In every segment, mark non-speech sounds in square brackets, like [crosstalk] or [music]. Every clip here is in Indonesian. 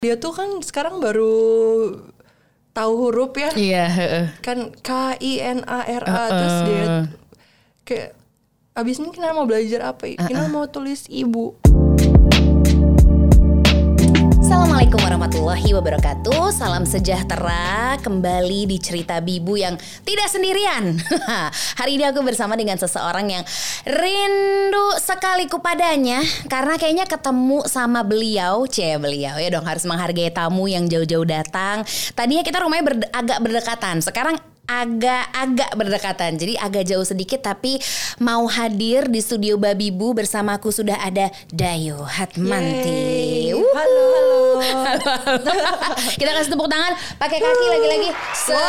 dia tuh kan sekarang baru tahu huruf ya. Iya, heeh. Kan K I N A R A terus dia kayak abis ini kita mau belajar apa? Kita mau tulis ibu. Assalamualaikum warahmatullahi wabarakatuh. Salam sejahtera Kembali di cerita Bibu yang tidak sendirian. [laughs] Hari ini aku bersama dengan seseorang yang Rindu sekali kepadanya Karena kayaknya ketemu sama beliau. Cie beliau ya dong Harus menghargai tamu yang jauh-jauh datang. Tadinya kita rumahnya berde- agak berdekatan Sekarang agak-agak berdekatan. Jadi agak jauh sedikit tapi mau hadir di studio Babibu bersamaku sudah ada Dayo Hatmanti. Halo, halo. [laughs] Kita kasih tepuk tangan pakai kaki lagi-lagi. Set.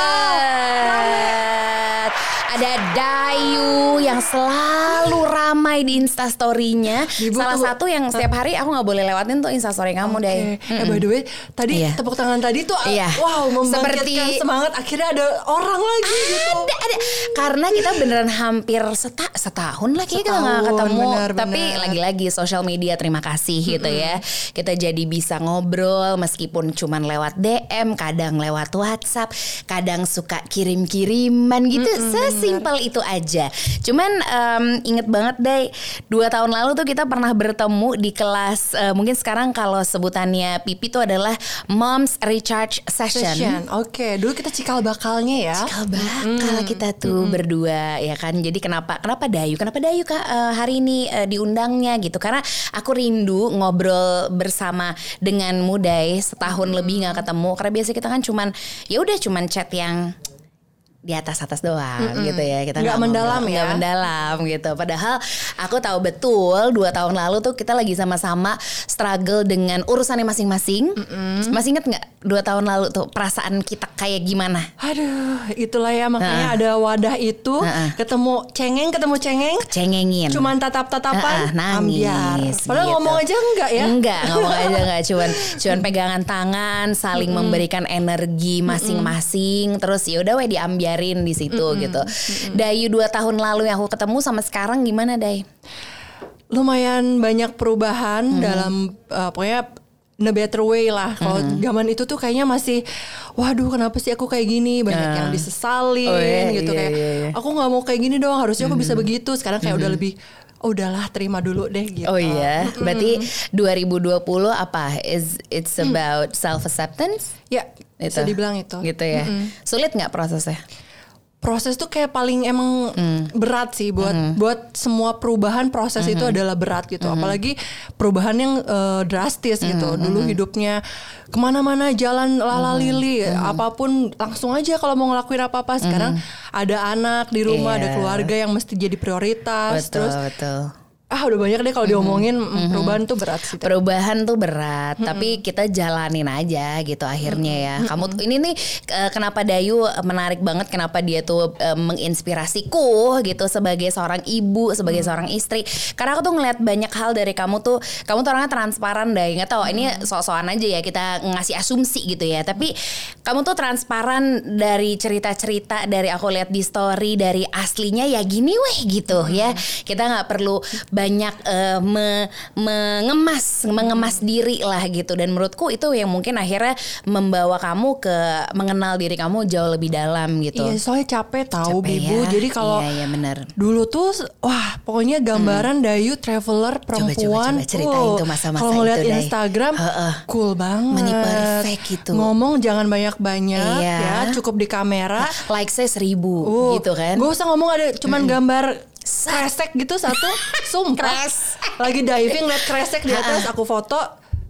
Ada Dayu yang selalu ramai di instastorynya. Salah tuh- satu yang setiap hari aku nggak boleh lewatin tuh instastory kamu Dayu. Oke. Eh by the way, tadi Iya. tepuk tangan tadi tuh Iya. wow membangkitkan Seperti- semangat akhirnya ada orang lagi gitu. Ada, ada. Karena kita beneran hampir seta, setahun lah kayaknya kita nggak ketemu. benar, Tapi lagi-lagi sosial media terima kasih gitu ya. Kita jadi bisa ngobrol meskipun cuman lewat DM, kadang lewat WhatsApp, kadang suka kirim-kiriman gitu. Sesimpel itu aja. Cuman em, inget banget deh, dua tahun lalu tuh kita pernah bertemu di kelas. eh, mungkin sekarang kalau sebutannya Pipi itu adalah Moms Recharge Session. Oke, dulu kita cikal bakalnya ya. Cikal bakal kita tuh berdua ya kan. Jadi kenapa kenapa Dayu? Kenapa Dayu Kak eh, hari ini eh, diundangnya gitu? Karena aku rindu ngobrol bersama dengan Muday setahun lebih nggak ketemu. Karena biasa kita kan cuman ya udah cuman chat yang di atas atas doang gitu ya. Kita Nggak ngobrol, mendalam ya. nggak mendalam gitu. Padahal aku tahu betul dua tahun lalu tuh kita lagi sama-sama struggle dengan urusannya masing-masing. Masih inget nggak dua tahun lalu tuh perasaan kita kayak gimana? Aduh, itulah ya. Makanya ada wadah itu Heeh. ketemu cengeng ketemu cengeng. Cengengin. Cuman tatap-tatapan Heeh, nangis, ambiar. Padahal gitu. ngomong aja enggak ya? Enggak, ngomong aja [laughs] enggak. Cuman cuman pegangan tangan, saling memberikan energi masing-masing, terus ya udah weh diambiarin di situ gitu. Dayu dua tahun lalu yang aku ketemu sama sekarang gimana Day? Lumayan banyak perubahan dalam uh, pokoknya in a better way lah. Kalau zaman itu tuh kayaknya masih waduh kenapa sih aku kayak gini? Banyak Nah. yang disesalin Oh, iya, gitu iya, kayak iya, iya. aku nggak mau kayak gini dong, harusnya aku bisa begitu. Sekarang kayak udah lebih "Oh, udahlah terima dulu deh gitu. Oh iya, berarti 2020 apa? Is it's about self acceptance? Ya, bisa dibilang itu. Gitu ya. Sulit nggak prosesnya? proses tuh kayak paling emang berat sih buat buat semua perubahan proses itu adalah berat gitu. Apalagi perubahan yang eh, drastis gitu. Dulu hidupnya ke mana-mana jalan lala lili apa pun langsung aja kalau mau ngelakuin apa apa sekarang ada anak di rumah ada Iya. keluarga yang mesti jadi prioritas Betul, terus betul. Ah udah banyak deh kalau diomongin mm, perubahan tuh berat sih Perubahan tuh berat, tapi kita jalanin aja gitu akhirnya ya. Kamu tuh- ini nih eh, kenapa Dayu eh, menarik banget kenapa dia tuh eh, menginspirasiku gitu sebagai seorang ibu, sebagai seorang istri. Karena aku tuh ngeliat banyak hal dari kamu tuh, kamu tuh orangnya transparan Day. Nggak tahu ini sok-sokan aja ya kita ngasih asumsi gitu ya. Tapi kamu tuh transparan dari cerita-cerita dari aku lihat di story dari aslinya ya gini weh gitu ya. Kita nggak perlu banyak eh, me- mengemas mengemas diri lah gitu dan menurutku itu yang mungkin akhirnya membawa kamu ke mengenal diri kamu jauh lebih dalam gitu. iya soalnya capek tahu Capek bibu ya. jadi kalau Iya, iya, benar. Dulu tuh wah pokoknya gambaran Dayu traveler coba, perempuan. coba, ceritain wow. tuh masa-masa Kalau ngeliat itu. Instagram Heeh. cool banget. Money perfect gitu. Ngomong jangan banyak-banyak Iya. ya, cukup di kamera. Like saya seribu Uh, gitu kan. Gak usah ngomong ada cuman gambar kresek gitu satu. [laughs] Sumpah. Kres. Lagi diving liat kresek di atas aku foto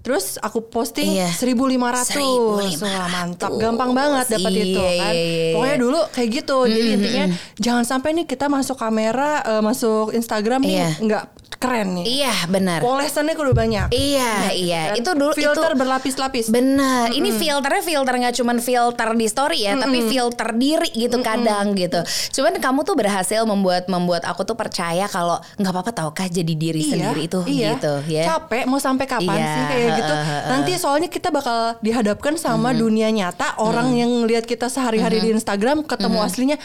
Terus aku posting Iya. 1500 1500. Wah mantap Gampang banget dapat Iya, itu kan iya, iya, Pokoknya iya. dulu kayak gitu Jadi intinya Jangan sampai nih kita masuk kamera eh, Masuk Instagram nih Iya. nggak keren nih. Iya benar. Polesannya kudu banyak. Iya iya. kan? itu dulu Filter itu berlapis-lapis. Benar, ini filternya filter nggak cuman filter di story ya, tapi filter diri gitu kadang gitu. Cuman kamu tuh berhasil membuat membuat aku tuh percaya kalau nggak apa-apa tau kah jadi diri sendiri itu iya. gitu ya. Capek mau sampai kapan Iya, sih kayak gitu. Nanti soalnya kita bakal dihadapkan sama dunia nyata, orang yang lihat kita sehari-hari di Instagram ketemu aslinya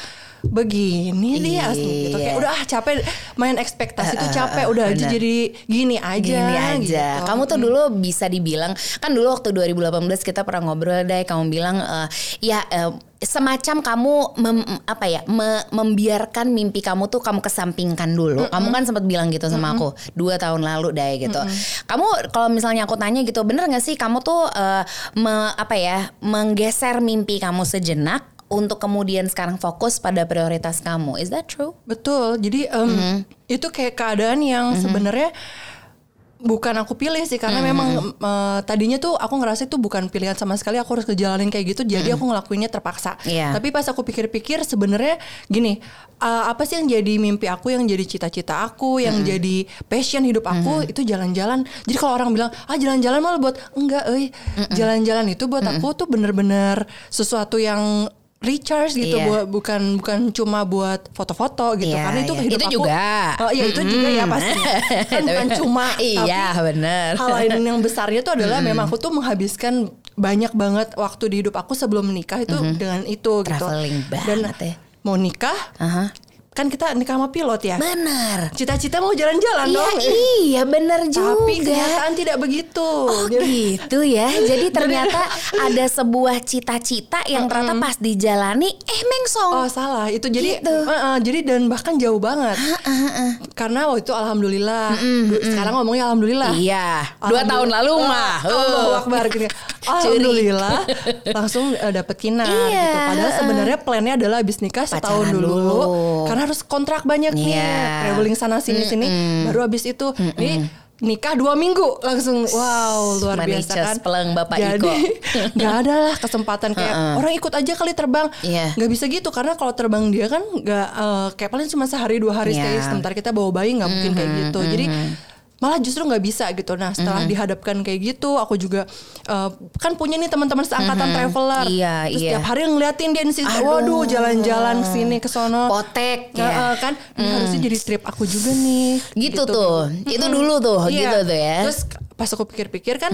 begini dia asli gitu kayak Iya. udah ah capek main ekspektasi tuh Eh, eh, capek eh, udah aja bener. jadi gini aja Gini aja. gitu. Kamu tuh dulu bisa dibilang kan dulu waktu 2018 kita pernah ngobrol deh kamu bilang eh, ya eh, semacam kamu mem- apa ya me- membiarkan mimpi kamu tuh kamu kesampingkan dulu. Kamu kan sempat bilang gitu sama aku dua tahun lalu deh gitu. Kamu kalau misalnya aku tanya gitu bener nggak sih kamu tuh eh, me- apa ya menggeser mimpi kamu sejenak untuk kemudian sekarang fokus pada prioritas kamu. Is that true? Betul. Jadi em, Mm-hmm. itu kayak keadaan yang sebenarnya bukan aku pilih sih karena memang eh, tadinya tuh aku ngerasa itu bukan pilihan sama sekali aku harus ngejalanin kayak gitu jadi aku ngelakuinnya terpaksa. Iya. Tapi pas aku pikir-pikir sebenarnya gini, eh, apa sih yang jadi mimpi aku, yang jadi cita-cita aku, yang jadi passion hidup aku itu jalan-jalan. Jadi kalau orang bilang, "Ah, jalan-jalan malah buat enggak, euy. Jalan-jalan itu buat aku tuh bener-bener sesuatu yang recharge gitu Iya. buat bukan bukan cuma buat foto-foto gitu Iya, karena itu iya. hidup Itu aku juga. oh iya itu juga ya pasti [laughs] kan bukan cuma Iya, bener. hal lain yang besarnya tuh adalah memang aku tuh menghabiskan banyak banget waktu di hidup aku sebelum menikah itu dengan itu gitu Traveling dan banget ya. mau nikah Aha. Kan kita nikah sama pilot ya Benar. cita-cita mau jalan-jalan Iya, dong iya bener juga. tapi kenyataan tidak begitu Oh gitu ya. Jadi ternyata ada sebuah cita-cita yang ternyata pas dijalani eh mengsong. Oh salah itu jadi Gitu. eh, eh, jadi dan bahkan jauh banget karena waktu itu alhamdulillah Du- sekarang ngomongnya alhamdulillah Iya, dua Alhamdulillah. tahun lalu Oh, mah. Allahu Uh. Akbar gini. Alhamdulillah [laughs] langsung eh, dapet kinar Iya. gitu. Padahal sebenarnya plannya adalah habis nikah setahun dulu. dulu. Karena harus kontrak banyak nih, Iya. traveling sana sini sini. Baru habis itu nih nikah dua minggu langsung wow luar biasa kan. peleng Bapak Jadi Iko. [laughs] nggak ada lah kesempatan kayak orang ikut aja kali terbang. Iya. Nggak bisa gitu karena kalau terbang dia kan nggak eh, kayak paling cuma sehari dua hari Iya. stay. Sebentar kita bawa bayi nggak mungkin kayak gitu. Jadi malah justru nggak bisa gitu. Nah setelah dihadapkan kayak gitu, aku juga eh, kan punya nih teman-teman seangkatan traveler. Iya, Terus iya. tiap hari ngeliatin dia. Aduh. Waduh jalan-jalan sini ke sono. Potek ya. eh, kan ini harusnya jadi trip aku juga nih. Gitu, tuh. Itu dulu tuh, Iya. gitu tuh ya. Terus pas aku pikir-pikir kan.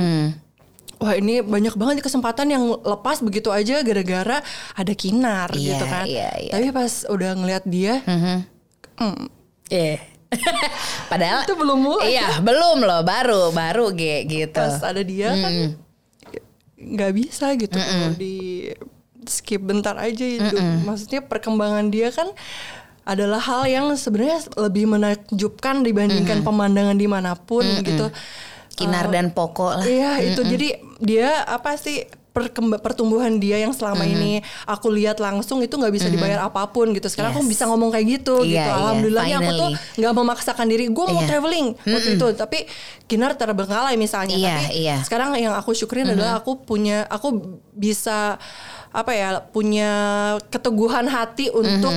Wah ini banyak banget kesempatan yang lepas begitu aja gara-gara ada kinar Iya, gitu kan. iya, iya. Tapi pas udah ngeliat dia, hmm, Eh. [laughs] Padahal itu belum mulai. Iya, belum loh, baru baru ge gitu. Pas ada dia kan nggak bisa gitu kalau di skip bentar aja itu. Maksudnya perkembangan dia kan adalah hal yang sebenarnya lebih menakjubkan dibandingkan pemandangan di mana pun gitu. Kinar dan pokok lah. Iya itu jadi dia apa sih perkemb- pertumbuhan dia yang selama ini aku lihat langsung itu nggak bisa dibayar apa pun gitu. Sekarang aku Yes. bisa ngomong kayak gitu Iya, gitu. iya, Alhamdulillahnya aku tuh nggak memaksakan diri. Gue mau Iya. traveling waktu itu, tapi Kinar terbengkalai misalnya. Iya, tapi iya. sekarang yang aku syukurin adalah aku punya aku bisa apa ya punya keteguhan hati untuk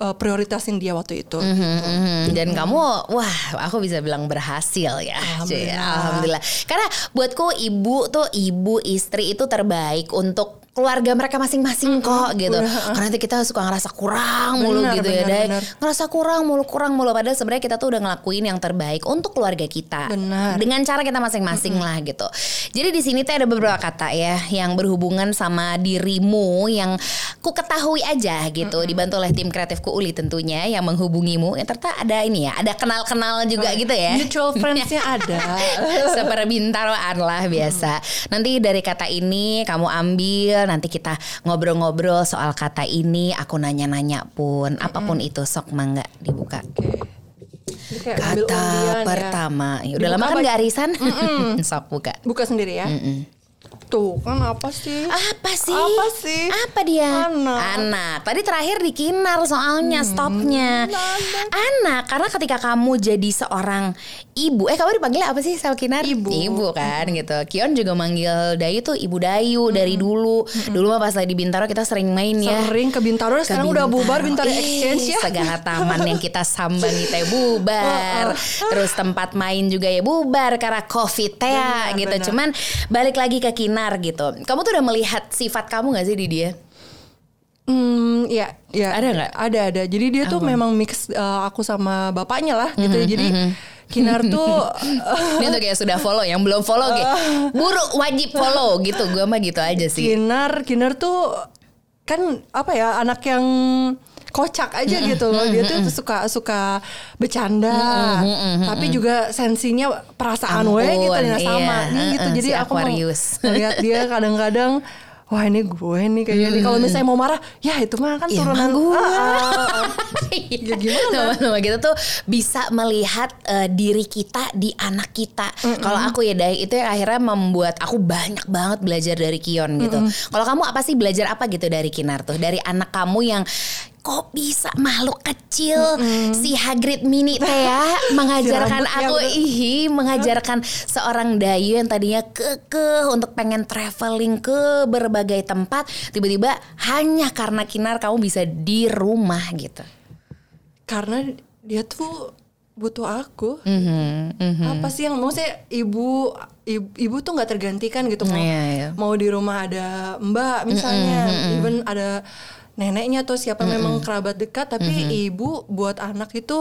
uh, prioritasin dia waktu itu. Mhm, Dan kamu, wah, aku bisa bilang berhasil ya, Cuy. Alhamdulillah. Karena buatku ibu tuh ibu istri itu terbaik untuk keluarga mereka masing-masing kok gitu. Karena nanti kita suka ngerasa kurang mulu Benar, gitu ya, benar, Day. Ngerasa kurang mulu, kurang mulu. Padahal sebenarnya kita tuh udah ngelakuin yang terbaik untuk keluarga kita. Benar. Dengan cara kita masing-masing lah gitu. Jadi di sini tuh ada beberapa kata ya yang berhubungan sama dirimu yang ku ketahui aja gitu. Dibantu oleh tim kreatifku Uli tentunya yang menghubungimu. Ya ternyata ada ini ya, ada kenal-kenal juga gitu ya. Mutual friends-nya [laughs] ada. Seperbintaran lah biasa. Nanti dari kata ini kamu ambil, nanti kita ngobrol-ngobrol soal kata ini. Aku nanya-nanya pun, apa pun itu sok mangga dibuka. Ambil Kata undian ya. pertama, ya. udah Dibuka lama kan gak arisan? [laughs] sok buka. Buka sendiri ya. Tuh kan apa sih? Apa sih? Apa sih? Apa dia? Anak. Anak. Tadi terakhir di Kinar soalnya stopnya. Anak. Karena ketika kamu jadi seorang ibu, eh kamu dipanggil apa sih sama Kinar? Ibu. Ibu kan gitu. Kion juga manggil Dayu tuh Ibu Dayu dari dulu. Dulu mah pas lagi di Bintaro kita sering main ya. Sering ke Bintaro Ke sekarang udah bubar Bintaro Ih, Exchange ya. Segala taman yang kita sambangi teh [laughs] bubar. Terus tempat main juga ya bubar karena covid teh Benar, gitu. benar. Cuman balik lagi ke Kinar gitu. Kamu tuh udah melihat sifat kamu gak sih di dia? Hmm, ya, ya. Ada nggak? Ada, ada. Jadi dia tuh memang mix uh, aku sama bapaknya lah gitu. Mhm, Jadi Kinar tuh [laughs] Ini tuh kayak sudah follow, yang belum follow kayak buru wajib follow gitu. Gue mah gitu aja sih. Kinar, Kinar tuh kan apa ya anak yang kocak aja gitu loh. Dia tuh suka suka bercanda, tapi juga sensinya perasaan Ampun, we gitu nah, iya. sama nih gitu. Heeh, Jadi si aku mau Aquarius. lihat dia kadang-kadang wah ini gue nih kayaknya nih kalau misalnya mau marah ya itu mah kan Ya, turunan gue. Ah, ah, ah. [laughs] ya gimana? Nama-nama kita tuh bisa melihat eh, diri kita di anak kita. Kalau aku ya Dai, itu yang akhirnya membuat aku banyak banget belajar dari Kion gitu. Kalau kamu apa sih belajar apa gitu dari Kinar tuh? Dari anak kamu yang kok bisa? Makhluk kecil. Si Hagrid mini teh ya [laughs] mengajarkan rambutnya aku. udah- ih mengajarkan seorang Dayu yang tadinya kekeh untuk pengen traveling ke berbagai tempat. Tiba-tiba hanya karena Kinar kamu bisa di rumah gitu. karena dia tuh butuh aku. Mhm, mhm. apa sih yang maksudnya ibu ibu, ibu tuh nggak tergantikan gitu mau Iya, iya. mau di rumah ada mbak misalnya even ada neneknya atau siapa memang kerabat dekat tapi ibu buat anak itu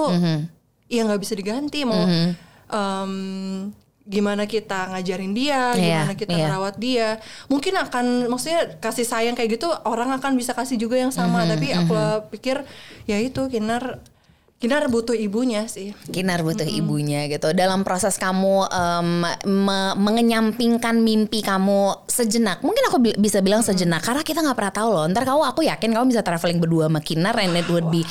ya nggak bisa diganti. Mau em, gimana kita ngajarin dia Iya, gimana kita iya. merawat dia. Mungkin akan maksudnya kasih sayang kayak gitu orang akan bisa kasih juga yang sama. Tapi aku pikir ya itu kinar kinar butuh ibunya sih Kinar butuh ibunya gitu. Dalam proses kamu em, me- mengenyampingkan mimpi kamu sejenak. Mungkin aku bi- bisa bilang sejenak karena kita nggak pernah tahu loh. Ntar kamu aku yakin kamu bisa traveling berdua sama Kinar and it would be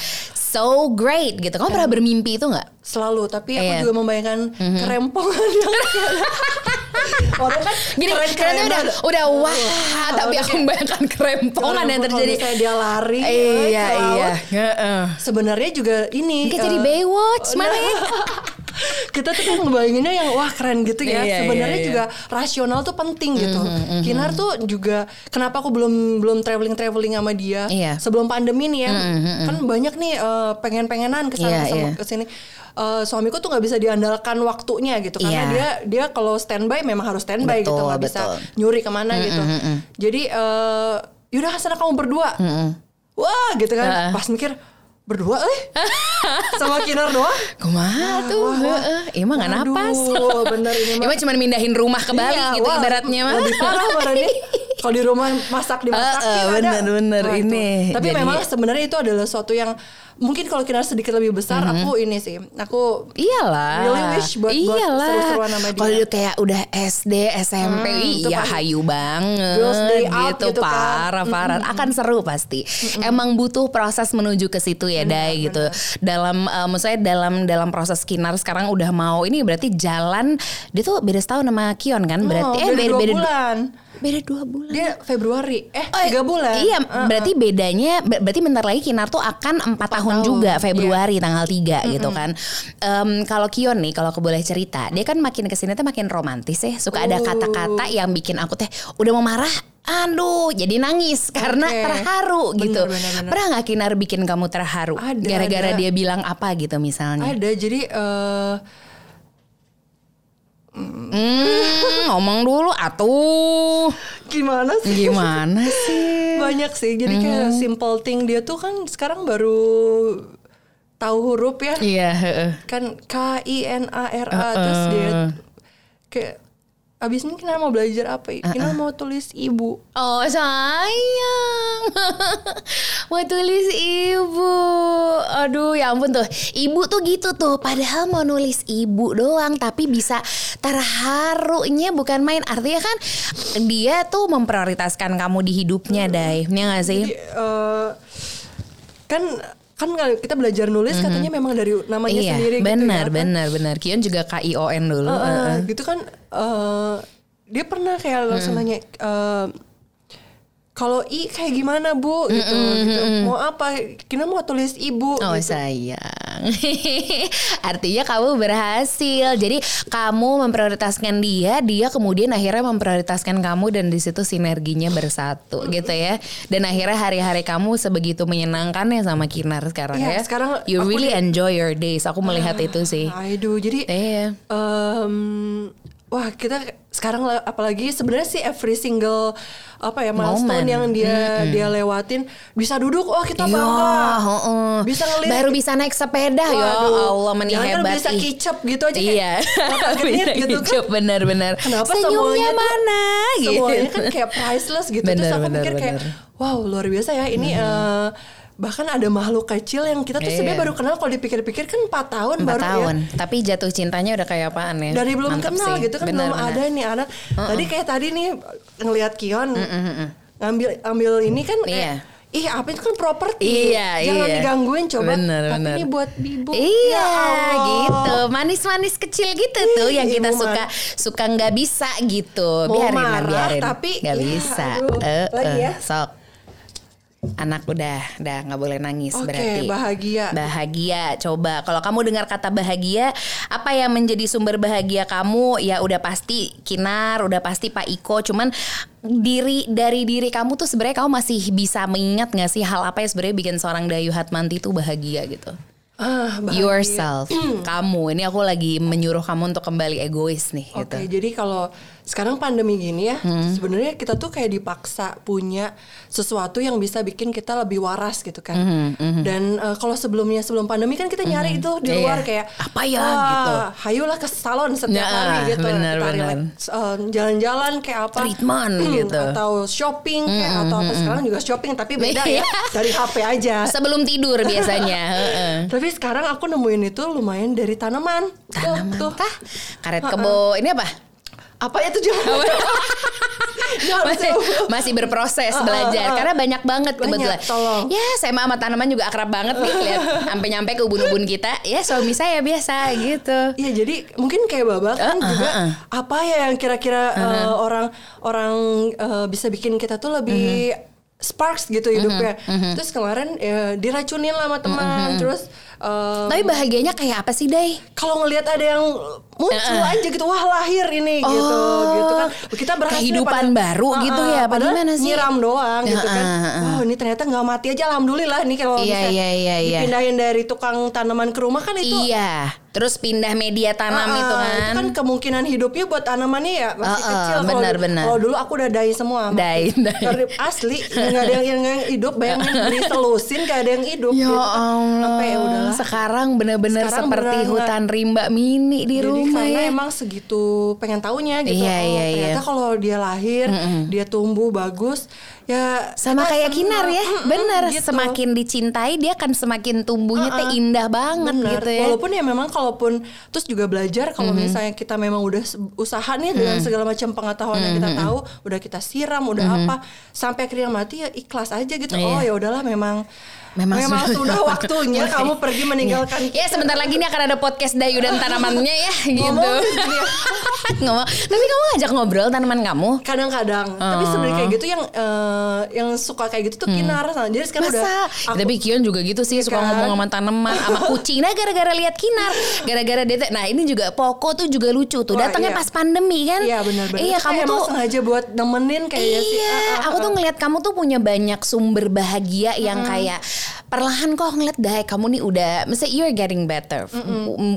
so great gitu. Kamu pernah bermimpi itu nggak? selalu tapi aku Iya. juga membayangkan kerempongan [laughs] yang orang kan Gini, keren karena udah udah wah, tapi aku membayangkan kerempongan yang terjadi. Kalau dia lari Iya, ke iya. Heeh. sebenarnya juga ini Kayak jadi eh, Baywatch [laughs] mana ya? [laughs] kita tuh kan ngebayanginnya yang wah keren gitu ya. Iya, sebenarnya iya, iya. juga rasional tuh penting gitu. Kinar tuh juga kenapa aku belum belum traveling traveling sama dia Iya. sebelum pandemi nih ya? Kan banyak nih pengen pengenan ke sana Iya, iya. ke sini Eh, suamiku tuh nggak bisa diandalkan waktunya gitu. Karena Iya. dia dia kalau standby memang harus standby gitu. Betul, nggak bisa nyuri ke mana gitu. Jadi eh yaudah sana kamu berdua. Wah gitu kan. Pas mikir berdua eh [laughs] sama Kinar doang Kumaha tuh? Heeh. Emang nggak Aduh, napas. bener ini [laughs] mah. Emang cuma mindahin rumah ke Bali Iya, gitu wah, ibaratnya mah. Lebih parah berarti. [laughs] Kalau di rumah masak dimasakin Eh, eh, ada. bener-bener Wah, itu. ini. Tapi Jadi- memang sebenarnya itu adalah suatu yang mungkin kalau Kinar sedikit lebih besar aku ini sih. Aku Iyalah. Really wish buat- buat Iyalah. seru-seruan sama dia. Kalau kayak udah SD, SMP, Hmm, pasti. hayu banget. Girls day out gitu, gitu kan. parah, parah. Akan seru pasti. Emang butuh proses menuju ke situ ya, Dai gitu. Dalam eh, maksudnya dalam dalam proses Kinar sekarang udah mau ini berarti jalan dia tuh beda setahun sama Kion kan? Berarti oh, beda, dua bulan. Beda dua bulan. Dia Februari. Eh, Oh, tiga bulan. Iya, Uh-uh. berarti bedanya ber- berarti bentar lagi Kinar tuh akan empat tahun, tahun, juga. Februari tanggal 3 gitu kan. Em, kalau Kion nih, kalau aku boleh cerita, dia kan makin ke sini tuh makin romantis ya. Suka ada Oh. kata-kata yang bikin aku teh udah mau marah. Aduh, jadi nangis karena Oke. terharu gitu. Bener, bener, bener. Pernah nggak Kinar bikin kamu terharu? Gara-gara dia bilang apa gitu misalnya? Ada jadi eh Hmm, ngomong dulu atuh. gimana sih? Gimana sih? [laughs] Banyak sih. Jadi kayak simple thing dia tuh kan sekarang baru tahu huruf ya. Iya, heeh. kan K I N A R A terus dia kayak abis ini kita mau belajar apa ya? Kita mau tulis ibu. Oh sayang. [laughs] Mau tulis ibu. Aduh ya ampun tuh. Ibu tuh gitu tuh. Padahal mau nulis ibu doang Tapi bisa terharunya bukan main. Artinya kan Dia tuh memprioritaskan kamu di hidupnya Dai Ya gak sih? Jadi, eh, kan kan kita belajar nulis katanya memang dari namanya Iya sendiri gitu benar ya, kan? benar benar Kion juga K-I-O-N dulu Eh, eh, Heeh. gitu kan eh, dia pernah kayak langsung nanya eh, kalau i kayak gimana bu? Gitu, gitu. mau apa? Kita mau tulis ibu Oh gitu. sayang. [laughs] Artinya kamu berhasil. Jadi kamu memprioritaskan dia Dia kemudian akhirnya memprioritaskan kamu Dan di situ sinerginya bersatu gitu ya. Dan akhirnya hari-hari kamu sebegitu menyenangkannya sama Kinar sekarang Iya, ya. sekarang You really enjoy your days. Aku melihat itu sih. Aduh, jadi Iya. em, wah kita sekarang la- apalagi sebenarnya sih every single apa ya milestone Moment. yang dia dia lewatin bisa duduk oh kita Ya, bangga. heeh. bisa ngelirik Baru bisa naik sepeda ya Allah meni kan hebat. bisa ih. kicep gitu aja kayak, Iya. [laughs] Bisa gitu kan. kicep, Benar-benar Kenapa Senyumnya semuanya tuh- mana? gitu semuanya kan kayak priceless gitu. Terus Bener, aku bener, mikir kayak bener. wow luar biasa ya ini eh, bahkan ada makhluk kecil yang kita tuh Iya. sebenarnya baru kenal kalau dipikir-pikir kan 4 tahun Empat baru tahun. ya. Tapi jatuh cintanya udah kayak apaan ya? Dari belum Mantep kenal sih. gitu kan Bener, belum bener. ada nih anak. Tadi kayak tadi nih ngelihat Kion ngambil ambil ini kan eh, Iya. Ih apa itu kan properti Iya, Jangan iya. digangguin coba Bener, Tapi bener. ini buat bibu Iya Ya gitu Manis-manis kecil gitu tuh Yang Ih, kita suka Suka nggak bisa gitu Mau Biarin marah, biarin tapi Nggak ya, bisa aduh. Eh, Lagi eh, ya. Sok Anak udah Udah nggak boleh nangis Oke, berarti bahagia. Bahagia Coba Kalau kamu dengar kata bahagia Apa yang menjadi sumber bahagia kamu Ya udah pasti Kinar Udah pasti Pak Iko Cuman diri dari diri kamu tuh sebenarnya kamu masih bisa mengingat nggak sih hal apa yang sebenarnya bikin seorang Dayu Hatmanti tuh bahagia gitu? bahagia. yourself [clears throat] kamu ini aku lagi menyuruh kamu untuk kembali egois nih Oke, gitu jadi kalau sekarang pandemi gini ya, Hmm. sebenarnya kita tuh kayak dipaksa punya sesuatu yang bisa bikin kita lebih waras gitu kan. Hmm, Dan eh, kalau sebelumnya sebelum pandemi kan kita nyari itu di luar kayak Apa ya, "Wah, gitu." Hayulah ke salon setiap Ya, hari gitu. benar, Kita benar. relax, eh, jalan-jalan kayak apa? Treatment gitu. Atau shopping kayak atau apa sekarang juga shopping tapi beda ya Iya. dari HP aja. sebelum tidur biasanya. [laughs] Tapi sekarang aku nemuin itu lumayan dari tanaman. Tuh, tanaman tuh. tah karet kebo ini apa Apa ya. Jangan [laughs] masih masih berproses belajar ah, ah. karena banyak banget Banyak, kebetulan tolong. ya saya sama tanaman juga akrab banget nih lihat sampai nyampe ke ubun-ubun kita ya suami saya biasa gitu Iya jadi mungkin kayak babak kan Uh, uh, juga uh, uh. apa ya yang kira-kira uh, orang orang uh, bisa bikin kita tuh lebih sparks gitu hidupnya. Terus kemarin ya, diracunin lah sama teman. Terus uh, tapi bahagianya kayak apa sih Day kalau ngelihat ada yang muncul Uh, uh. aja gitu wah lahir ini gitu Oh, gitu kan kita berhasil kehidupan pada- baru Uh, gitu uh, ya, apa padahal gimana sih? nyiram doang gitu kan Uh, uh, uh. wow ini ternyata nggak mati aja alhamdulillah nih kalau Iya, bisa iya, iya, iya. dipindahin dari tukang tanaman ke rumah kan itu iya terus pindah media tanam Ah, itu kan, Itu kan kemungkinan hidupnya buat tanamannya ya masih Ah, ah, kecil. Benar, benar. Kalau dulu aku udah dai semua. Dai, asli nggak ada yang, yang, yang hidup. Bayangin beli [laughs] selusin gak ada yang hidup. Ya gitu. Allah. Sampai ya udahlah. Sekarang bener-bener Sekarang seperti beneran hutan rimba mini di rumah karena ya. emang segitu pengen taunya gitu. Iya, oh, iya, iya. ternyata kalau dia lahir, dia tumbuh bagus, ya Sama kayak. Kinar ya, Mm-mm, bener. gitu. Semakin dicintai dia akan semakin tumbuhnya teh indah banget Bener. gitu ya. Walaupun ya memang kalaupun terus juga belajar kalau misalnya kita memang udah usaha nih dengan segala macam pengetahuan yang kita tahu, udah kita siram, udah apa, sampai akhirnya mati ya ikhlas aja gitu. Iya. Oh ya udahlah memang Memang memang, sudah- sudah [laughs] waktunya kamu pergi meninggalkan Ya sebentar lagi nih akan ada podcast Dayu dan tanamannya ya [laughs] gitu. [laughs] Ngomong. Tapi kamu ngajak ngobrol tanaman kamu? kadang-kadang. Tapi sebenarnya kayak gitu yang eh, yang suka kayak gitu tuh kinar. Jadi sekarang udah Masa? aku- Tapi Kion juga gitu sih suka Kan? ngomong sama tanaman, sama [laughs] kucing. Nah gara-gara lihat kinar, gara-gara dia. Nah ini juga Poko tuh juga lucu tuh. Datangnya iya. pas pandemi kan? Iya benar-benar. Iya Itu kamu kayak tuh. sengaja buat nemenin kayaknya sih. Iya, Ah, ah, aku ah. tuh ngelihat kamu tuh punya banyak sumber bahagia yang kayak perlahan kok ngeliat deh kamu nih udah, mesti you're getting better,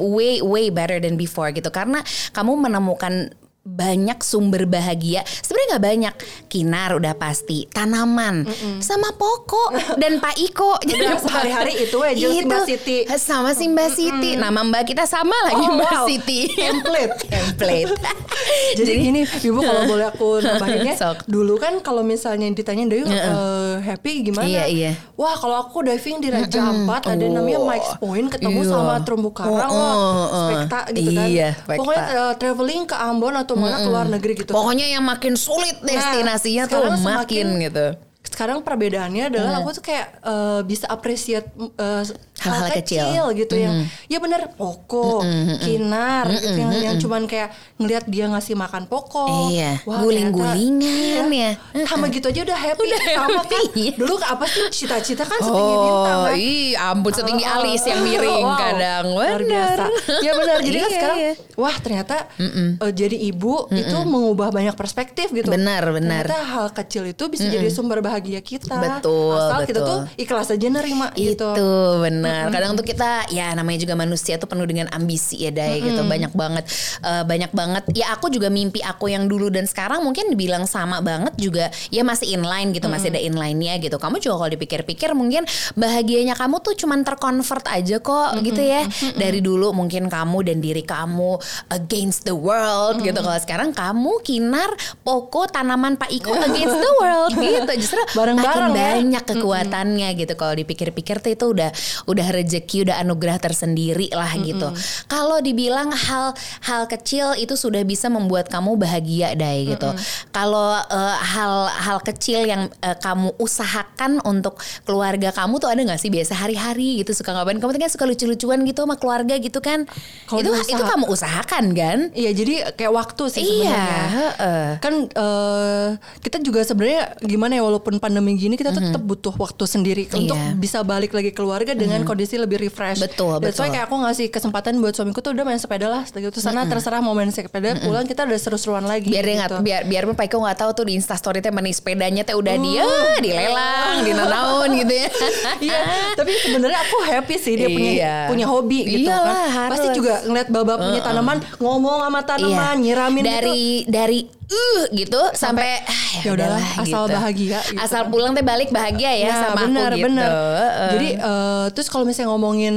way way better than before gitu karena kamu menemukan banyak sumber bahagia sebenarnya nggak banyak kinar udah pasti tanaman sama pokok dan [laughs] Pak Iko Udah sehari-hari itu aja si Mbak Siti. sama si Mbak Siti nama Mbak kita sama lagi Oh, Mbak wow. Siti Template. [laughs] template [laughs] Jadi gini, Ibu kalau boleh aku nambahinnya, Sok. dulu kan kalau misalnya ditanya Dayu eh, happy gimana? Iya, iya. Wah kalau aku diving di Raja Ampat ada namanya Oh. Mike's Point ketemu Iya. sama terumbu karang, Oh, wah oh, oh. spekta gitu kan. Iya, spekta. Pokoknya eh, traveling ke Ambon atau mana ke luar negeri gitu. Pokoknya yang makin sulit destinasinya tuh sekarang makin semakin- gitu. Sekarang perbedaannya adalah aku tuh kayak eh, bisa appreciate eh, Hal-hal hal kecil. kecil, gitu yang ya bener poko, kinar gitu yang yang cuman kayak ngelihat dia ngasih makan poko. Iya, Wah, guling-gulingan ya. Iya, sama gitu aja udah happy. Udah sama happy. kan. Dulu apa sih cita-cita kan setinggi bintang. Oh, kan? ih, ampun setinggi Oh, alis yang miring wow, kadang. luar Bener. biasa. Ya benar. Jadi kan Iya, sekarang iya. wah ternyata eh, jadi ibu itu mengubah banyak perspektif gitu. Benar, benar. Ternyata hal kecil itu bisa jadi sumber bahagia kita. Betul, Asal kita betul. tuh ikhlas aja nerima gitu. Itu benar. Kadang tuh kita ya namanya juga manusia tuh penuh dengan ambisi ya Day gitu. Banyak banget eh, banyak banget. Ya aku juga mimpi aku yang dulu dan sekarang mungkin dibilang sama banget juga ya masih inline gitu, masih ada inline-nya gitu. Kamu juga kalau dipikir-pikir mungkin bahagianya kamu tuh cuman terconvert aja kok gitu ya. Dari dulu mungkin kamu dan diri kamu against the world gitu. Kalau sekarang kamu Kinar, Poko, tanaman Pak Iko against the world [laughs] gitu. Justru bareng-bareng makin ya. banyak kekuatannya gitu. Kalau dipikir-pikir tuh itu udah udah rezeki, udah anugerah tersendiri lah gitu. Kalau dibilang hal hal kecil itu sudah bisa membuat kamu bahagia dai gitu. Kalau eh, hal-hal kecil yang eh, kamu usahakan untuk keluarga kamu tuh ada nggak sih biasa hari-hari gitu suka ngapain? Kamu kan suka lucu-lucuan gitu sama keluarga gitu kan? Kalau itu itu kamu usahakan kan? Iya jadi kayak waktu sih Iya, sebenarnya. heeh. Kan eh, kita juga sebenarnya gimana ya walaupun pandemi gini kita tuh tetap butuh waktu sendiri untuk Iya. bisa balik lagi keluarga dengan kondisi lebih refresh. Betul, That's why betul. kayak aku ngasih kesempatan buat suamiku tuh udah main sepeda lah. Gitu sana terserah mau main sepeda pulang kita udah seru-seruan lagi. biar gitu. nggak biar biar pun Paiko nggak tahu tuh di instastory teh meni sepedanya teh udah dia dilelang dinanaun gitu ya [laughs] Iya, tapi sebenarnya aku happy sih dia punya Iya. punya hobi gitu Iyalah, kan. harus. Pasti juga ngeliat baba punya tanaman, ngomong sama tanaman, nyiramin Iya. dari gitu. dari uh gitu sampai, ah, ya udahlah, asal bahagia gitu asal pulang teh balik bahagia ya Nah, sama benar, aku gitu. Heeh. Jadi eh, terus kalau misalnya ngomongin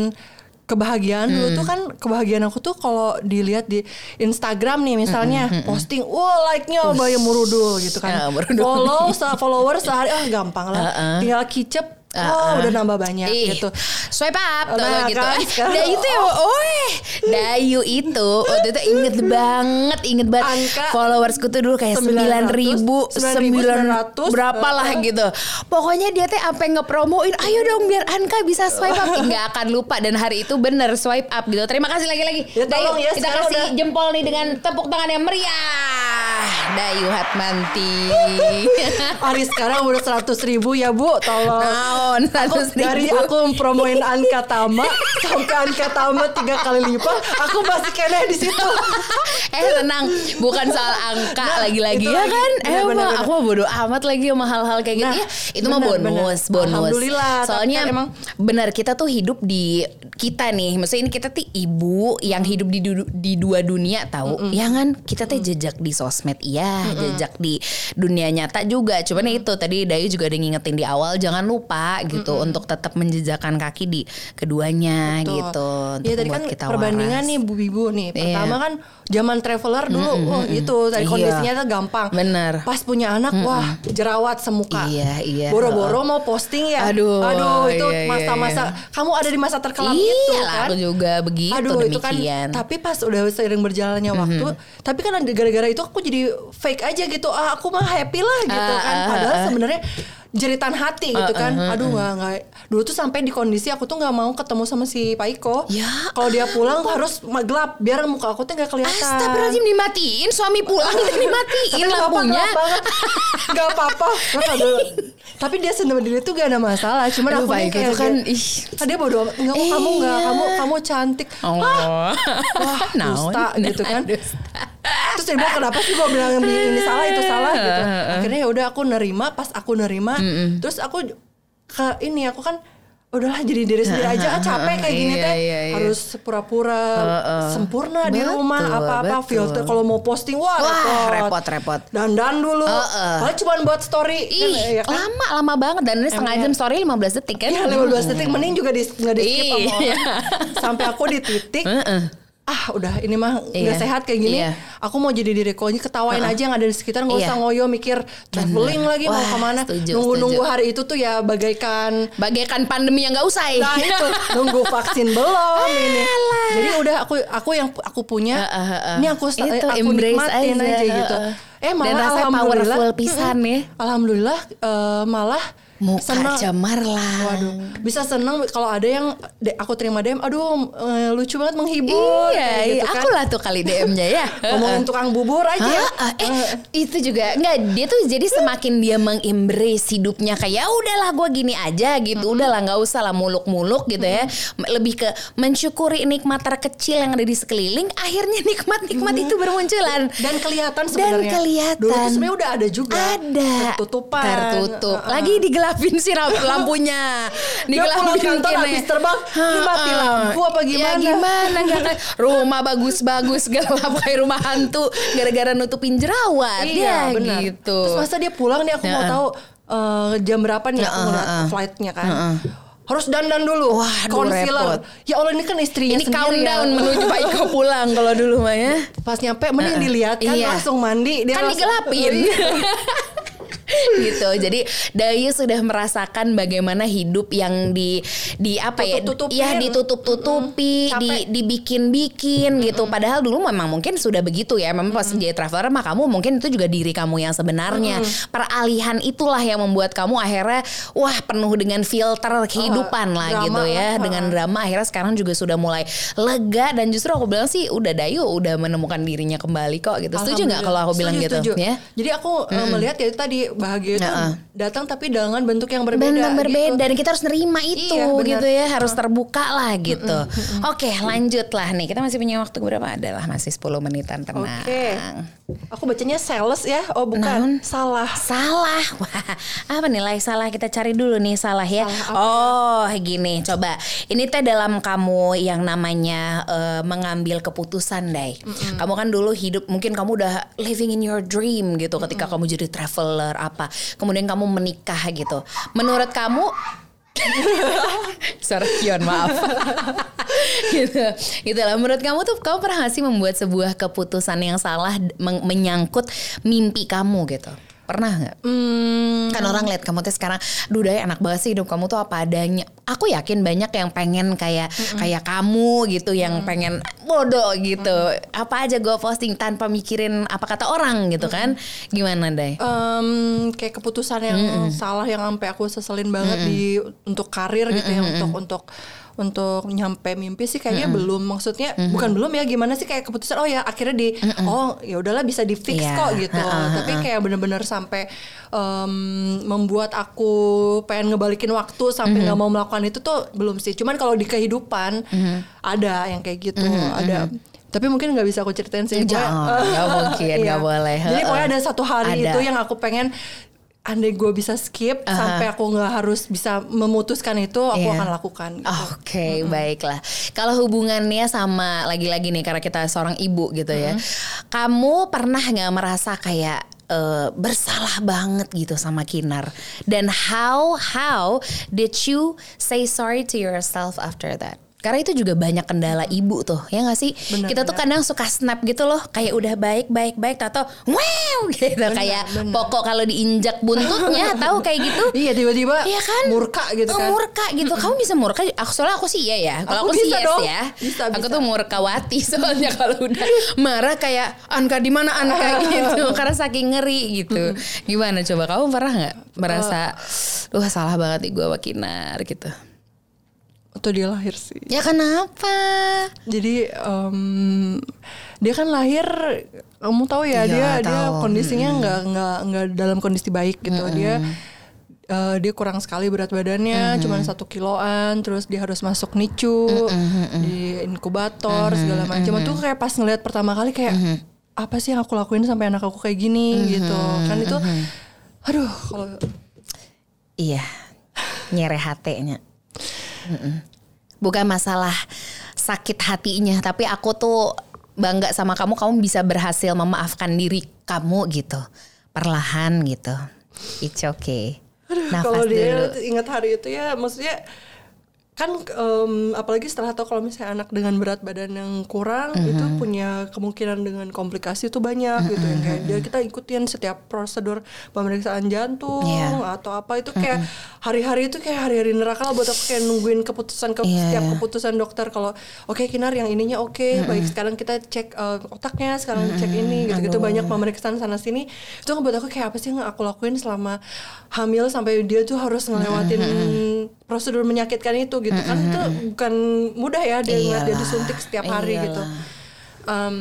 kebahagiaan dulu Hmm. tuh kan kebahagiaan aku tuh kalau dilihat di Instagram nih misalnya Hmm, posting wah like-nya bayar murudul gitu kan. murudul. Follow follower sehari ah gampang lah. Tinggal kicep oh udah nambah banyak Ih, gitu. Swipe up tuh Nah, gitu. kan, Eh, Dayu tuh ya, [laughs] oh, Dayu itu waktu itu inget banget, inget banget. Angka Followersku tuh dulu kayak 900, sembilan ribu, 9.900, berapa lah gitu. Pokoknya dia teh apa ngepromoin, ayo dong biar Anka bisa swipe up. Nggak akan lupa dan hari itu bener swipe up gitu. Terima kasih lagi-lagi. Ya, Dayu, ya, kita kasih udah- jempol nih dengan tepuk tangan yang meriah. Dayu Hatmanti. [laughs] Hari sekarang udah 100 ribu ya bu, tolong. Naon, Aku, 100 dari aku promoin Anka Tama sampai Anka Tama tiga kali lipat, aku masih kene di situ. eh tenang, bukan soal angka Nah, lagi-lagi ya lagi. kan? Bener, Emang bener, bener. aku mah bodo amat lagi sama hal-hal kayak gitu. Nah, ya, itu mah bonus, bener. bonus. Alhamdulillah, Soalnya kan emang- benar kita tuh hidup di kita nih. Maksudnya ini kita tuh ibu yang hidup di du- di dua dunia tahu. Ya kan? Kita tuh jejak di sosmed iya, jejak di dunia nyata juga. Cuman itu tadi Dayu juga udah ngingetin di awal jangan lupa gitu untuk tetap menjejakkan kaki di keduanya Betul. gitu. Iya tadi kan kita perbandingan waras. nih Bu Bibu nih. Iya. Pertama kan zaman traveler dulu, wah itu dari Iya. kondisinya tuh gampang. Bener. Pas punya anak, wah jerawat semuka. Iya, iya. Boro-boro mau posting ya. Aduh, aduh itu iya, masa-masa kamu ada di masa terkelam Iya itu kan. aku juga begitu Aduh itu kan. demikian. Tapi pas udah sering berjalannya waktu, tapi kan gara-gara itu aku jadi fake aja gitu. Ah aku mah happy lah gitu Ah, kan. ah, Padahal ah. sebenarnya jeritan hati gitu kan. Aduh nggak nggak. Dulu tuh sampai di kondisi aku tuh nggak mau ketemu sama si Pak Iko. Ya Kalau dia pulang harus gelap biar muka aku tuh nggak kelihatan. Astagfirullahaladzim dimatiin suami pulang dan [laughs] dimatiin apa-apa, lampunya. Nggak apa-apa. [laughs] Nggak dulu. [laughs] Tapi dia sebenarnya tuh gak ada masalah. Cuman Aduh, aku nih kayak kan, ih. Ah, dia bodoh amat. Nggak, kamu nggak, Iya. kamu kamu cantik. Oh. Wah, Naon? dusta gitu kan. Dusta. Terus dia bilang kenapa sih gue bilang ini salah itu salah? [laughs] Gitu. Akhirnya ya udah aku nerima, pas aku nerima, terus aku ke ini aku kan udahlah jadi diri sendiri aja ah, capek kayak gini Iya, teh. iya, iya. harus pura-pura sempurna di Betul, rumah apa-apa filter kalau mau posting wah, Wah, repot. repot, dandan dulu. Heeh. Padahal cuma buat story. Kan, Ih, ya kan? lama lama banget. Dan ini setengah jam story 15 detik kan. Iya 15 detik. Mending juga di nggak di skip sama Iya. [laughs] Sampai aku di titik ah udah ini mah nggak Iya. sehat kayak gini. Iya. Aku mau jadi diriku aja ketawain aja yang ada di sekitar nggak Iya. usah ngoyo mikir traveling lagi mau Wah, ke mana. setuju, Nunggu-nunggu setuju. hari itu tuh ya bagaikan Bagaikan pandemi yang gak usai. Nah itu nunggu vaksin belum ini. Jadi udah aku aku yang aku punya. Heeh, heeh. Ini aku Itu, aku embrace nikmatin aja, aja, gitu. heeh. Eh Dan malah rasanya alhamdulillah powerful pisan ya. Alhamdulillah eh, malah Muka senang. cemerlang. Waduh, bisa seneng kalau ada yang aku terima DM, aduh eh, lucu banget menghibur Iya, kayak iya. gitu kan. aku lah tuh kali DM-nya ya. [laughs] Ngomongin tukang bubur aja. Hah? eh, itu juga nggak dia tuh jadi semakin dia mengembrace hidupnya kayak ya udahlah gue gini aja gitu udahlah nggak usah lah muluk-muluk gitu ya lebih ke mensyukuri nikmat terkecil yang ada di sekeliling akhirnya nikmat-nikmat itu bermunculan Dan kelihatan sebenarnya. kelihatan. Dulu tuh sebenarnya udah ada juga. ada Tertutupan. tertutup Heeh. lagi digelapin sih lamp- [laughs] lampunya digelapin kantor habis terbang, ini mati lampu apa ya gimana? gimana nggak kan [laughs] rumah bagus-bagus gelap kayak rumah hantu gara-gara nutupin jerawat Iya ya benar. gitu Terus masa dia pulang nih aku mau Heeh. tahu eh, jam berapa nih aku Heeh, ngeliat heeh. flightnya kan. Harus dandan dulu. Waduh, Concealer. repot. Ya Allah ini kan istrinya ini sendiri countdown ya. menuju Pak Iko [laughs] pulang kalau dulu mah ya Pas nyampe mending dilihat kan Iya. langsung mandi dia kan langsung- digelapin [laughs] gitu. Jadi Dayu sudah merasakan bagaimana hidup yang di di apa ya? Tutup-tutupin. Ya ditutup-tutupi, Mm-mm, di capek. dibikin-bikin gitu. Padahal dulu memang mungkin sudah begitu ya. Memang pas jadi traveler mah kamu mungkin itu juga diri kamu yang sebenarnya. Peralihan itulah yang membuat kamu akhirnya wah penuh dengan filter kehidupan lah drama gitu ya. lah. Dengan drama akhirnya sekarang juga sudah mulai lega dan justru aku bilang sih udah Dayu udah menemukan dirinya kembali kok gitu. Setuju nggak kalau aku bilang Setuju, gitu? setuju. Ya. Jadi aku uh, melihat ya tadi bahagia itu Heeh. datang tapi dengan bentuk yang berbeda. Bentuk berbeda gitu. dan kita harus nerima itu Iya, gitu ya harus terbuka lah gitu. Oke lanjut lah nih kita masih punya waktu berapa adalah masih 10 menitan tenang. Oke. Aku bacanya sales ya. Oh bukan, salah. Salah. [laughs] Wah, apa nilai salah kita cari dulu nih salah ya. oh, gini, coba. Ini teh dalam kamu yang namanya eh, mengambil keputusan, Dai. Kamu kan dulu hidup mungkin kamu udah living in your dream gitu ketika kamu jadi traveler apa. Kemudian kamu menikah gitu. Menurut kamu? Suara Kion maaf. Gitu. Gitu lah menurut kamu tuh kamu pernah sih membuat sebuah keputusan yang salah men- menyangkut mimpi kamu gitu pernah nggak? Hmm, kan orang lihat kamu tuh sekarang duh Daya enak banget sih hidup kamu tuh apa adanya. Aku yakin banyak yang pengen kayak kayak kamu gitu yang pengen bodoh gitu. Apa aja gue posting tanpa mikirin apa kata orang gitu kan? Gimana Day em, kayak keputusan yang salah yang sampai aku seselin banget di untuk karir gitu ya untuk untuk untuk nyampe mimpi sih kayaknya belum. Maksudnya bukan belum ya gimana sih kayak keputusan oh ya akhirnya di oh ya udahlah bisa di fix Iya. kok gitu. Tapi kayak bener-bener sampai em, membuat aku pengen ngebalikin waktu sampai nggak mau melakukan itu tuh belum sih. Cuman kalau di kehidupan ada yang kayak gitu ada. tapi mungkin nggak bisa aku ceritain sih. Jangan, nggak mungkin, [laughs] nggak Iya. boleh. jadi pokoknya ada satu hari Ada. itu yang aku pengen andai gue bisa skip sampai aku nggak harus bisa memutuskan itu aku Iya. akan lakukan gitu. Oke, baiklah. Kalau hubungannya sama lagi-lagi nih karena kita seorang ibu gitu ya. Kamu pernah nggak merasa kayak eh, bersalah banget gitu sama Kinar? Dan how how did you say sorry to yourself after that? Karena itu juga banyak kendala ibu tuh, ya gak sih? Benar, kita tuh kadang suka snap gitu loh, kayak udah baik baik baik, tato wow gitu [laughs] kayak benar. pokok kalau diinjak buntutnya, [laughs] tahu kayak gitu? iya tiba-tiba Iya kan? murka gitu Oh, kan Murka gitu. Kamu bisa murka? Aku soalnya aku sih iya ya. Kalau Aku aku, sih yes dong. ya. Bisa, aku bisa. tuh murkawati [laughs] soalnya kalau udah marah kayak Anka di mana Anka gitu. Karena saking ngeri gitu. Gimana coba kamu pernah nggak merasa Duh salah banget nih gue sama Kinar gitu. Waktu dia lahir sih? Ya kenapa? jadi em, dia kan lahir kamu tahu ya Iya, dia dia tahu. kondisinya nggak nggak nggak dalam kondisi baik gitu. Dia eh, dia kurang sekali berat badannya cuma satu kiloan terus dia harus masuk nicu di inkubator segala macam. itu kayak pas ngeliat pertama kali kayak apa sih yang aku lakuin sampai anak aku kayak gini gitu. Kan itu aduh kalau Iya. Nyereh hatenya. Bukan masalah sakit hatinya, tapi aku tuh bangga sama kamu. Kamu bisa berhasil memaafkan diri kamu gitu, perlahan gitu. It's okay. Nafas kalau dia dulu. ingat hari itu ya maksudnya kan em, apalagi setelah tahu kalau misalnya anak dengan berat badan yang kurang itu Mm-hmm. punya kemungkinan dengan komplikasi itu banyak gitu yang kayak dia kita ikutin setiap prosedur pemeriksaan jantung. Mm-hmm. atau apa itu kayak hari-hari itu kayak hari-hari neraka lah buat aku kayak nungguin keputusan ke Iya, setiap keputusan dokter kalau oke kinar yang ininya oke baik sekarang kita cek eh, otaknya sekarang cek ini gitu-gitu. Banyak pemeriksaan sana sini. Itu ngebuat aku kayak apa sih yang aku lakuin selama hamil sampai dia tuh harus ngelewatin prosedur menyakitkan itu gitu kan itu bukan mudah ya dia ngeliat dia Iyalah, disuntik setiap hari gitu iyalah. Em,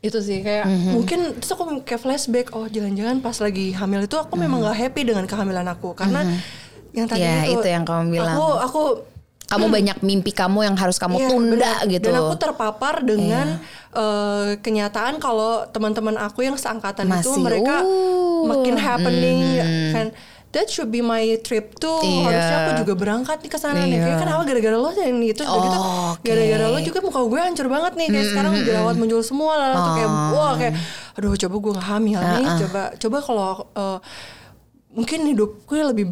itu sih kayak mungkin terus aku kayak flashback oh jangan-jangan pas lagi hamil itu aku memang nggak happy dengan kehamilan aku karena yang tadi Ya, itu, itu yang kamu bilang. aku aku Kamu banyak mimpi kamu yang harus kamu Iya, tunda benar. gitu. Dan aku terpapar dengan eh, kenyataan kalau teman-teman aku yang seangkatan itu Masih, mereka uh, makin happening kan. That should be my trip tuh. Iya. Harusnya aku juga berangkat nih ke sana nih. Iya. Kayak kenapa gara-gara lo dan itu udah gitu. Oh, oke. Gara-gara lo juga muka gue hancur banget nih. Kayak sekarang jerawat muncul semua lah. Tuh kayak Oh. wah kayak aduh coba gue gak hamil nih. Coba coba kalau eh, mungkin hidup gue lebih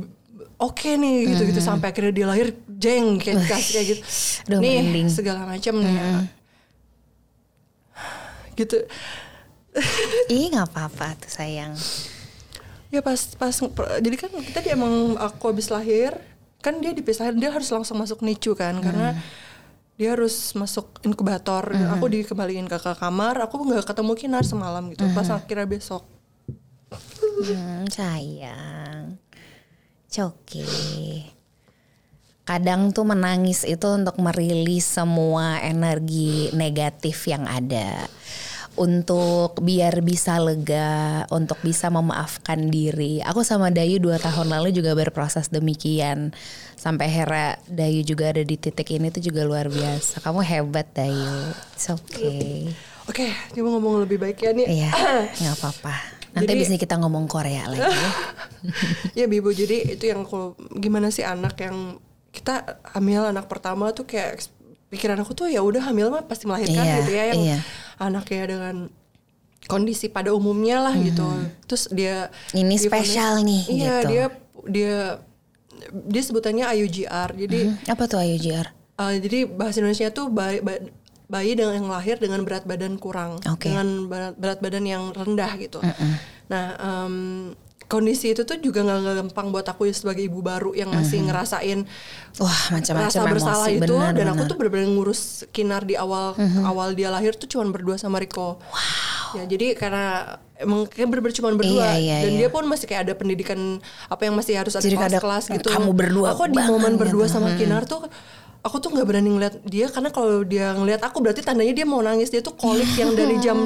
oke nih gitu-gitu sampai akhirnya dia lahir jeng kayak dikasih kayak gitu. Aduh, nih merinding. segala macam nih. ya. Gitu. Ih nggak apa-apa tuh sayang. Ya pas pas jadi kan kita dia emang aku habis lahir kan dia dipisahin dia harus langsung masuk NICU kan karena dia harus masuk inkubator aku dikembaliin ke, ke kamar aku nggak ketemu kinar semalam gitu pas akhirnya besok Hmm, sayang. Coki. Kadang tuh menangis itu untuk merilis semua energi negatif yang ada. Untuk biar bisa lega, untuk bisa memaafkan diri. Aku sama Dayu dua tahun lalu juga berproses demikian. Sampai Hera Dayu juga ada di titik ini tuh juga luar biasa. Kamu hebat Dayu. It's okay. oke coba ngomong lebih baik ya nih Iya, [clears throat] nggak apa-apa. Nanti Jadi- bisa kita ngomong Korea lagi. [laughs] ya. ya Bibu jadi itu yang aku gimana sih anak yang kita hamil anak pertama tuh kayak pikiran aku tuh ya udah hamil mah pasti melahirkan Iya, gitu ya yang iya. Anaknya dengan kondisi pada umumnya lah gitu terus dia Hmm. Ini dia spesial nih, iya gitu. dia dia dia sebutannya IUGR jadi Hmm, Apa tuh JR? Uh, jadi bahasa Indonesia tuh bayi, ba- bayi dengan yang lahir dengan berat badan kurang, Oke. dengan berat, berat badan yang rendah gitu. Nah em, kondisi itu tuh juga nggak gampang buat aku ya sebagai ibu baru yang masih ngerasain Wah macam-macam rasa emosi bersalah itu benar, dan aku benar. tuh benar-benar ngurus kinar di awal awal dia lahir tuh cuman berdua sama Riko. Ya jadi karena emang kayak bener-bener cuman berdua Iya, iya, dan iya. dia pun masih kayak ada pendidikan apa yang masih harus ada Jadi ada kelas-kelas gitu. kamu berdua Aku di momen berdua gitu. sama Kinar tuh aku tuh nggak berani ngeliat dia karena kalau dia ngeliat aku berarti tandanya dia mau nangis dia tuh kolik yang dari jam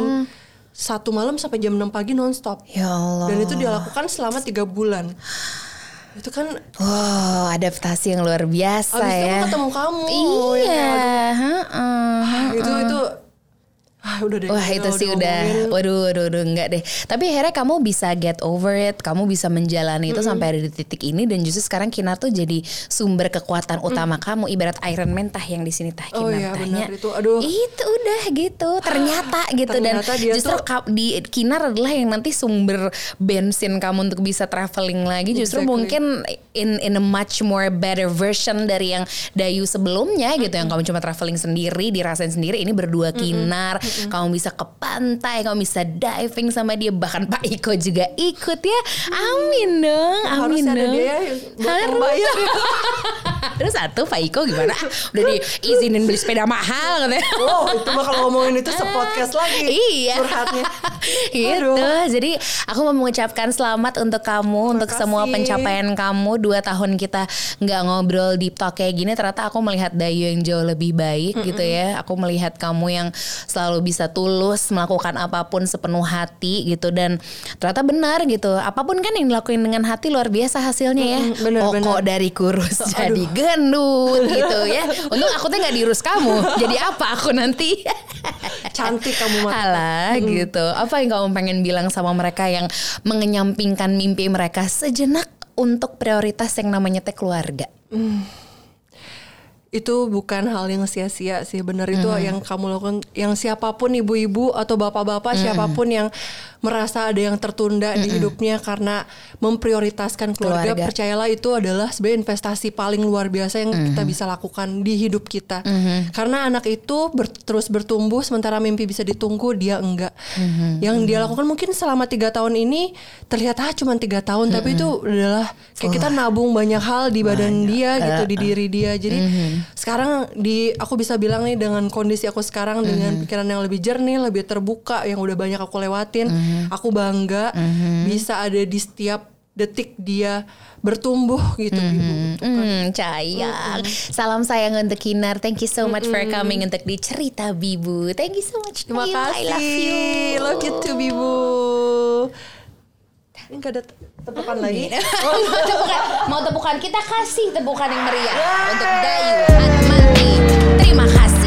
satu malam sampai jam 6 pagi nonstop Ya Allah. dan itu dia lakukan selama tiga bulan itu kan Wow, adaptasi yang luar biasa abis itu ya. aku ketemu kamu Iya, ya heeh. itu itu ah, udah deh Wah itu sih udah, waduh, waduh, waduh, enggak deh. Tapi akhirnya kamu bisa get over it, kamu bisa menjalani itu sampai ada di titik ini dan justru sekarang Kinar tuh jadi sumber kekuatan utama kamu. Ibarat Iron Man tah yang di sini tah Oh Kinar iya, tanya. benar itu. Aduh. Itu udah gitu, ternyata gitu Ternyata dan justru tuh- di Kinar adalah yang nanti sumber bensin kamu untuk bisa traveling lagi. Justru Exactly. mungkin in in a much more better version dari yang Dayu sebelumnya gitu yang kamu cuma traveling sendiri dirasain sendiri ini berdua kinar kamu bisa ke pantai kamu bisa diving sama dia bahkan Pak Iko juga ikut ya amin dong amin harusnya ada dia Harus. [laughs] terus satu Pak Iko gimana udah diizinin beli sepeda mahal katanya oh itu mah kalau ngomongin itu sepodcast lagi Iya. curhatnya [laughs] gitu. Aduh. Jadi aku mau mengucapkan selamat untuk kamu, untuk semua kasih. pencapaian kamu. Dua tahun kita nggak ngobrol di talk kayak gini, ternyata aku melihat Dayu yang jauh lebih baik gitu ya. Aku melihat kamu yang selalu bisa tulus melakukan apa pun sepenuh hati gitu dan ternyata benar gitu. Apa pun kan yang dilakuin dengan hati luar biasa hasilnya ya. Mm-mm, benar, oh kok benar. dari kurus [laughs] jadi gendut gitu ya. [laughs] Untung aku tuh nggak diurus kamu. Jadi apa aku nanti? [laughs] cantik kamu mah Alah gitu. Apa yang kamu pengen bilang sama mereka yang mengenyampingkan mimpi mereka sejenak untuk prioritas yang namanya teh keluarga? Itu bukan hal yang sia-sia sih benar itu Hmm. yang kamu lakukan yang siapa pun ibu-ibu atau Hmm. bapak-bapak siapa pun yang merasa ada yang tertunda di hidupnya karena memprioritaskan keluarga, Keluarga. percayalah itu adalah sebenarnya investasi paling luar biasa yang kita Hmm. bisa lakukan di hidup kita karena anak itu ber- terus bertumbuh sementara mimpi bisa ditunggu dia enggak Hmm. yang dia lakukan mungkin selama tiga tahun ini terlihat ah cuma tiga tahun tapi Hmm. itu adalah kayak kita nabung banyak hal di badan dia gitu di diri dia jadi Hmm. Sekarang di aku bisa bilang nih dengan kondisi aku sekarang Hmm. dengan pikiran yang lebih jernih lebih terbuka yang udah banyak aku lewatin Hmm. aku bangga bisa ada di setiap detik dia bertumbuh gitu Ibu. Hmm, sayang. Salam sayang untuk Kinar. Thank you so much for coming untuk di cerita Bibu. Thank you so much. terima kasih I love you. love you too Bibu ini gak ada tepukan oh, lagi. [laughs] oh. tepukan. Mau tepukan kita kasih tepukan yang meriah. Untuk Dayu Atmati terima kasih.